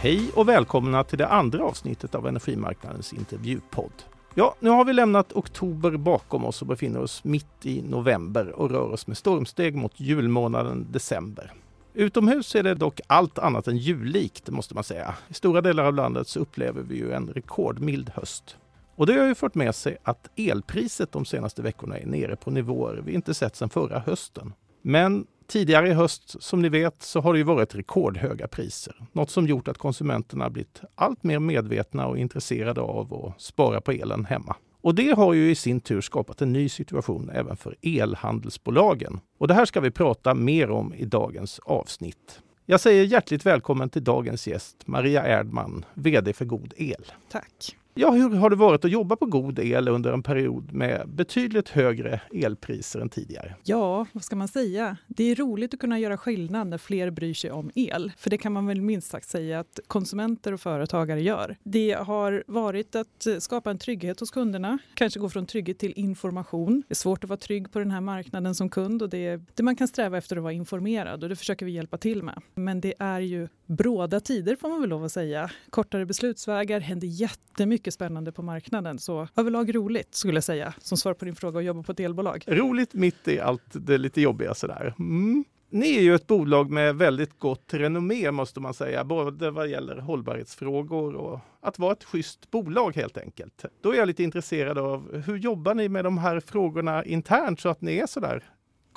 Hej och välkomna till det andra avsnittet av Energimarknadens intervjupodd. Ja, nu har vi lämnat oktober bakom oss och befinner oss mitt i november och rör oss med stormsteg mot julmånaden december. Utomhus är det dock allt annat än jullikt måste man säga. I stora delar av landet så upplever vi ju en rekordmild höst. Och det har ju fört med sig att elpriset de senaste veckorna är nere på nivåer vi inte sett sedan förra hösten. Men tidigare i höst, som ni vet, så har det ju varit rekordhöga priser. Något som gjort att konsumenterna blivit allt mer medvetna och intresserade av att spara på elen hemma. Och det har ju i sin tur skapat en ny situation även för elhandelsbolagen. Och det här ska vi prata mer om i dagens avsnitt. Jag säger hjärtligt välkommen till dagens gäst, Maria Erdman, VD för God El. Tack. Ja, hur har det varit att jobba på god el under en period med betydligt högre elpriser än tidigare? Ja, vad ska man säga? Det är roligt att kunna göra skillnad när fler bryr sig om el. För det kan man väl minst sagt säga att konsumenter och företagare gör. Det har varit att skapa en trygghet hos kunderna, kanske gå från trygghet till information. Det är svårt att vara trygg på den här marknaden som kund och det, det man kan sträva efter att vara informerad och det försöker vi hjälpa till med. Men det är ju bråda tider får man väl lov att säga. Kortare beslutsvägar, händer jättemycket mycket spännande på marknaden. Så överlag roligt skulle jag säga, som svar på din fråga att jobba på ett elbolag. Roligt mitt i allt det lite jobbiga sådär. Mm. Ni är ju ett bolag med väldigt gott renommé måste man säga, både vad gäller hållbarhetsfrågor och att vara ett schysst bolag helt enkelt. Då är jag lite intresserad av hur jobbar ni med de här frågorna internt så att ni är sådär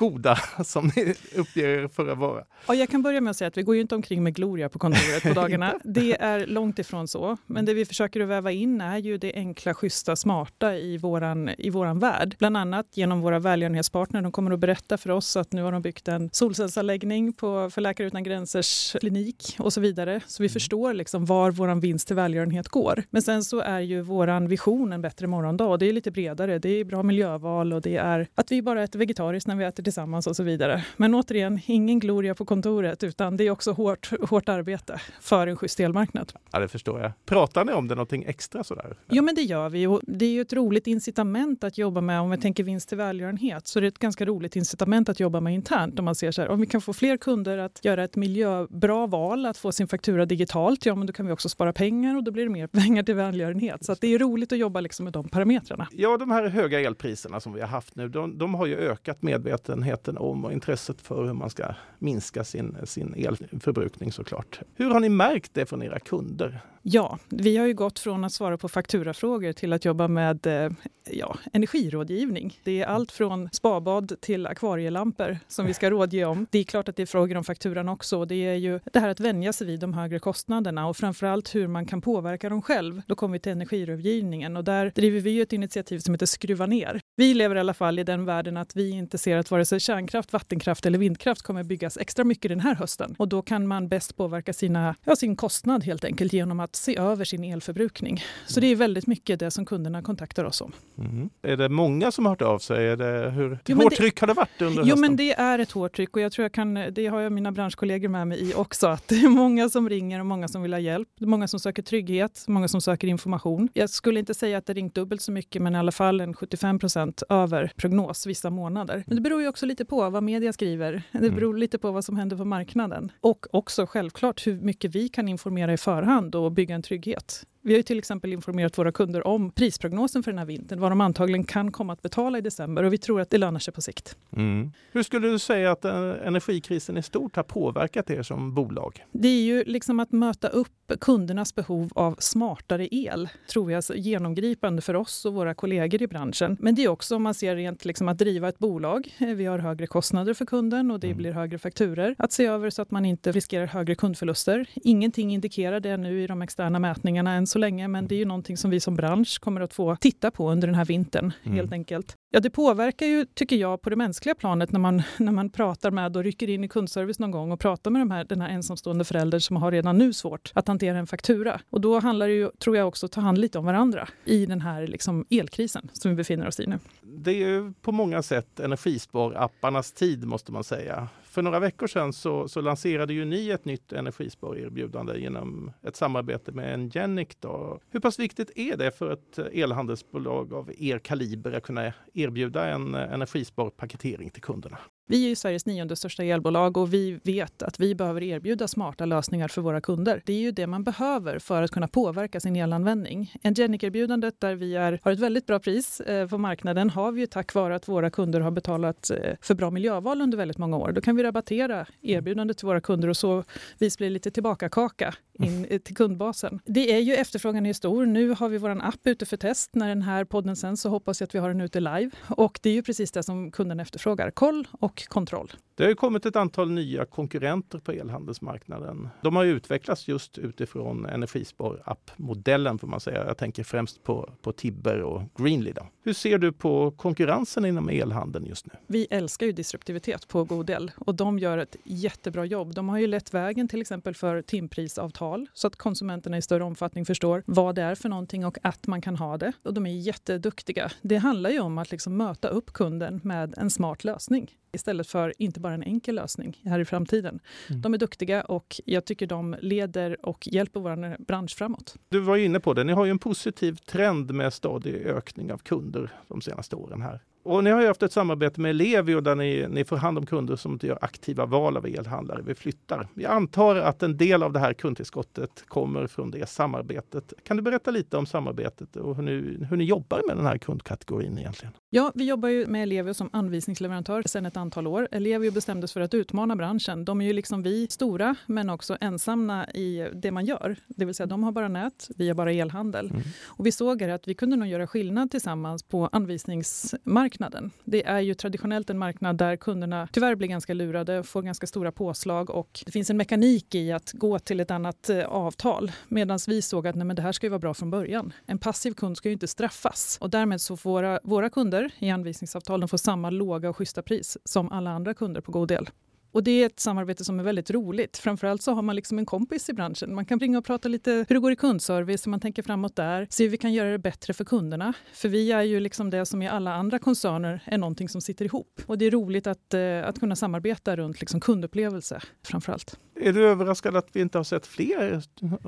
goda som ni uppger er för att vara. Ja, jag kan börja med att säga att vi går ju inte omkring med gloria på kontoret på dagarna. Det är långt ifrån så. Men det vi försöker att väva in är ju det enkla, schyssta, smarta i våran, i våran värld. Bland annat genom våra välgörenhetspartner. De kommer att berätta för oss att nu har de byggt en solcellsanläggning på, för Läkare utan gränsers klinik och så vidare. Så vi mm. förstår liksom var vår vinst till välgörenhet går. Men sen så är ju våran vision en bättre morgondag. Det är lite bredare. Det är bra miljöval och det är att vi bara äter vegetariskt när vi äter tillsammans och så vidare. Men återigen, ingen gloria på kontoret utan det är också hårt, hårt arbete för en schysst elmarknad. Ja, det förstår jag. Pratar ni om det någonting extra sådär? Jo, men det gör vi och det är ju ett roligt incitament att jobba med. Om vi tänker vinst till välgörenhet så det är ett ganska roligt incitament att jobba med internt. Om man ser så här, om vi kan få fler kunder att göra ett miljöbra val, att få sin faktura digitalt, ja, men då kan vi också spara pengar och då blir det mer pengar till välgörenhet. Så det är roligt att jobba liksom med de parametrarna. Ja, de här höga elpriserna som vi har haft nu, de, de har ju ökat medveten medvetenheten om och intresset för hur man ska minska sin, sin elförbrukning såklart. Hur har ni märkt det från era kunder? Ja, vi har ju gått från att svara på fakturafrågor till att jobba med eh, ja, energirådgivning. Det är allt från spabad till akvarielampor som vi ska rådge om. Det är klart att det är frågor om fakturan också. Det är ju det här att vänja sig vid de högre kostnaderna och framförallt hur man kan påverka dem själv. Då kommer vi till energirådgivningen och där driver vi ett initiativ som heter Skruva ner. Vi lever i alla fall i den världen att vi inte ser att våra vare sig kärnkraft, vattenkraft eller vindkraft kommer byggas extra mycket den här hösten. Och då kan man bäst påverka sina, ja, sin kostnad helt enkelt genom att se över sin elförbrukning. Så det är väldigt mycket det som kunderna kontaktar oss om. Mm. Är det många som har hört av sig? Är det, hur jo, hårt det, tryck har det varit under Jo, hösten? men det är ett hårt tryck och jag tror jag kan, det har jag mina branschkollegor med mig i också. Att det är många som ringer och många som vill ha hjälp. Många som söker trygghet, många som söker information. Jag skulle inte säga att det ringt dubbelt så mycket, men i alla fall en 75 procent över prognos vissa månader. Men det beror ju också lite på vad media skriver. Det mm. beror lite på vad som händer på marknaden. Och också självklart hur mycket vi kan informera i förhand och bygga en trygghet. Vi har ju till exempel informerat våra kunder om prisprognosen för den här vintern, vad de antagligen kan komma att betala i december och vi tror att det lönar sig på sikt. Mm. Hur skulle du säga att eh, energikrisen i stort har påverkat er som bolag? Det är ju liksom att möta upp kundernas behov av smartare el, tror jag, genomgripande för oss och våra kollegor i branschen. Men det är också om man ser rent liksom att driva ett bolag. Eh, vi har högre kostnader för kunden och det mm. blir högre fakturer. Att se över så att man inte riskerar högre kundförluster. Ingenting indikerar det nu i de externa mätningarna så länge, men det är ju någonting som vi som bransch kommer att få titta på under den här vintern, mm. helt enkelt. Ja, det påverkar ju, tycker jag, på det mänskliga planet när man, när man pratar med och rycker in i kundservice någon gång och pratar med de här, den här ensamstående föräldern som har redan nu svårt att hantera en faktura. Och då handlar det ju, tror jag, också att ta hand lite om varandra i den här liksom, elkrisen som vi befinner oss i nu. Det är ju på många sätt energispar-apparnas tid måste man säga. För några veckor sedan så, så lanserade ju ni ett nytt energisparerbjudande genom ett samarbete med Engenic. Då. Hur pass viktigt är det för ett elhandelsbolag av er kaliber att kunna erbjuda en energisparpaketering till kunderna? Vi är ju Sveriges nionde största elbolag och vi vet att vi behöver erbjuda smarta lösningar för våra kunder. Det är ju det man behöver för att kunna påverka sin elanvändning. Engenic-erbjudandet där vi är, har ett väldigt bra pris eh, på marknaden har vi ju tack vare att våra kunder har betalat eh, för bra miljöval under väldigt många år. Då kan vi rabattera erbjudandet till våra kunder och så vis blir lite tillbaka-kaka in eh, till kundbasen. Det är ju efterfrågan är stor. Nu har vi vår app ute för test. När den här podden sänds så hoppas jag att vi har den ute live. Och det är ju precis det som kunden efterfrågar. Koll och kontroll. Det har ju kommit ett antal nya konkurrenter på elhandelsmarknaden. De har utvecklats just utifrån energispar-app-modellen får man säga. Jag tänker främst på, på Tibber och Greenly. Då. Hur ser du på konkurrensen inom elhandeln just nu? Vi älskar ju disruptivitet på Godel och de gör ett jättebra jobb. De har ju lett vägen till exempel för timprisavtal så att konsumenterna i större omfattning förstår vad det är för någonting och att man kan ha det. Och de är jätteduktiga. Det handlar ju om att liksom möta upp kunden med en smart lösning istället för inte bara en enkel lösning här i framtiden. Mm. De är duktiga och jag tycker de leder och hjälper vår bransch framåt. Du var inne på det, ni har ju en positiv trend med stadig ökning av kunder de senaste åren här. Och ni har ju haft ett samarbete med Ellevio där ni, ni får hand om kunder som inte gör aktiva val av elhandlare vid flyttar. Jag antar att en del av det här kundtillskottet kommer från det samarbetet. Kan du berätta lite om samarbetet och hur ni, hur ni jobbar med den här kundkategorin egentligen? Ja, vi jobbar ju med Ellevio som anvisningsleverantör sedan ett antal år. Ellevio bestämdes för att utmana branschen. De är ju liksom vi stora, men också ensamma i det man gör. Det vill säga, de har bara nät, vi har bara elhandel. Mm. Och vi såg att vi kunde nog göra skillnad tillsammans på anvisningsmarknaden marknaden. Det är ju traditionellt en marknad där kunderna tyvärr blir ganska lurade, får ganska stora påslag och det finns en mekanik i att gå till ett annat eh, avtal. Medan vi såg att nej, men det här ska ju vara bra från början. En passiv kund ska ju inte straffas och därmed så får våra, våra kunder i anvisningsavtalen får samma låga och schyssta pris som alla andra kunder på god del. Och det är ett samarbete som är väldigt roligt. Framförallt så har man liksom en kompis i branschen. Man kan ringa och prata lite hur det går i kundservice, hur man tänker framåt där. Se hur vi kan göra det bättre för kunderna. För vi är ju liksom det som i alla andra koncerner är någonting som sitter ihop. Och det är roligt att, eh, att kunna samarbeta runt liksom kundupplevelse framförallt. Är du överraskad att vi inte har sett fler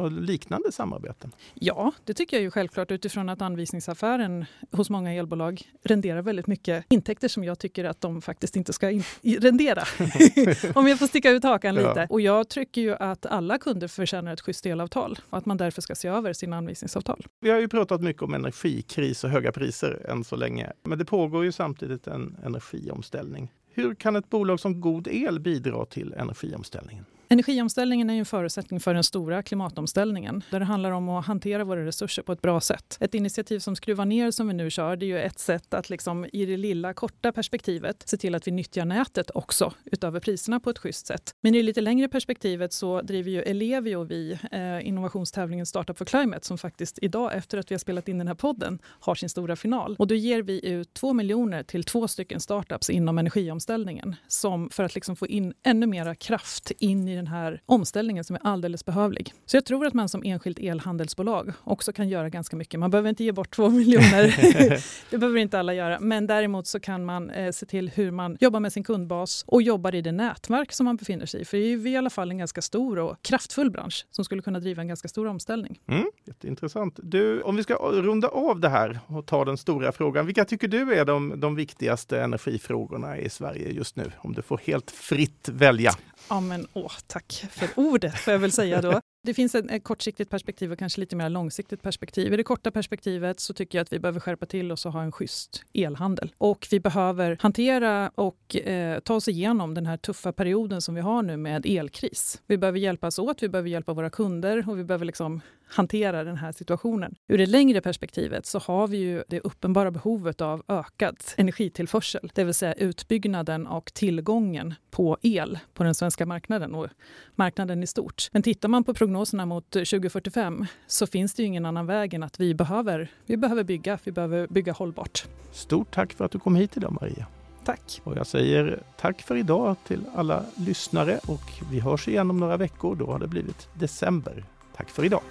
liknande samarbeten? Ja, det tycker jag ju självklart utifrån att anvisningsaffären hos många elbolag renderar väldigt mycket intäkter som jag tycker att de faktiskt inte ska rendera. Om jag får sticka ut hakan lite. Ja. Och jag tycker ju att alla kunder förtjänar ett schysst elavtal och att man därför ska se över sina anvisningsavtal. Vi har ju pratat mycket om energikris och höga priser än så länge. Men det pågår ju samtidigt en energiomställning. Hur kan ett bolag som God El bidra till energiomställningen? Energiomställningen är en förutsättning för den stora klimatomställningen där det handlar om att hantera våra resurser på ett bra sätt. Ett initiativ som Skruva ner som vi nu kör, det är ju ett sätt att liksom i det lilla korta perspektivet se till att vi nyttjar nätet också utöver priserna på ett schysst sätt. Men i det lite längre perspektivet så driver ju Ellevio och vi eh, innovationstävlingen Startup for Climate som faktiskt idag efter att vi har spelat in den här podden har sin stora final. Och då ger vi ut två miljoner till två stycken startups inom energiomställningen som för att liksom få in ännu mera kraft in i den här omställningen som är alldeles behövlig. Så jag tror att man som enskilt elhandelsbolag också kan göra ganska mycket. Man behöver inte ge bort två miljoner, det behöver inte alla göra. Men däremot så kan man eh, se till hur man jobbar med sin kundbas och jobbar i det nätverk som man befinner sig i. För det är i alla fall en ganska stor och kraftfull bransch som skulle kunna driva en ganska stor omställning. Mm, jätteintressant. Du, om vi ska runda av det här och ta den stora frågan. Vilka tycker du är de, de viktigaste energifrågorna i Sverige just nu? Om du får helt fritt välja. Ja, men åh, tack för ordet får jag väl säga då. Det finns ett kortsiktigt perspektiv och kanske lite mer långsiktigt perspektiv. I det korta perspektivet så tycker jag att vi behöver skärpa till oss och ha en schysst elhandel. Och vi behöver hantera och eh, ta oss igenom den här tuffa perioden som vi har nu med elkris. Vi behöver hjälpas åt, vi behöver hjälpa våra kunder och vi behöver liksom hantera den här situationen. Ur det längre perspektivet så har vi ju det uppenbara behovet av ökad energitillförsel, det vill säga utbyggnaden och tillgången på el på den svenska marknaden och marknaden i stort. Men tittar man på prognoserna mot 2045 så finns det ju ingen annan väg än att vi behöver, vi behöver bygga, vi behöver bygga hållbart. Stort tack för att du kom hit idag Maria. Tack. Och jag säger tack för idag till alla lyssnare och vi hörs igen om några veckor. Då har det blivit december. Tack för idag.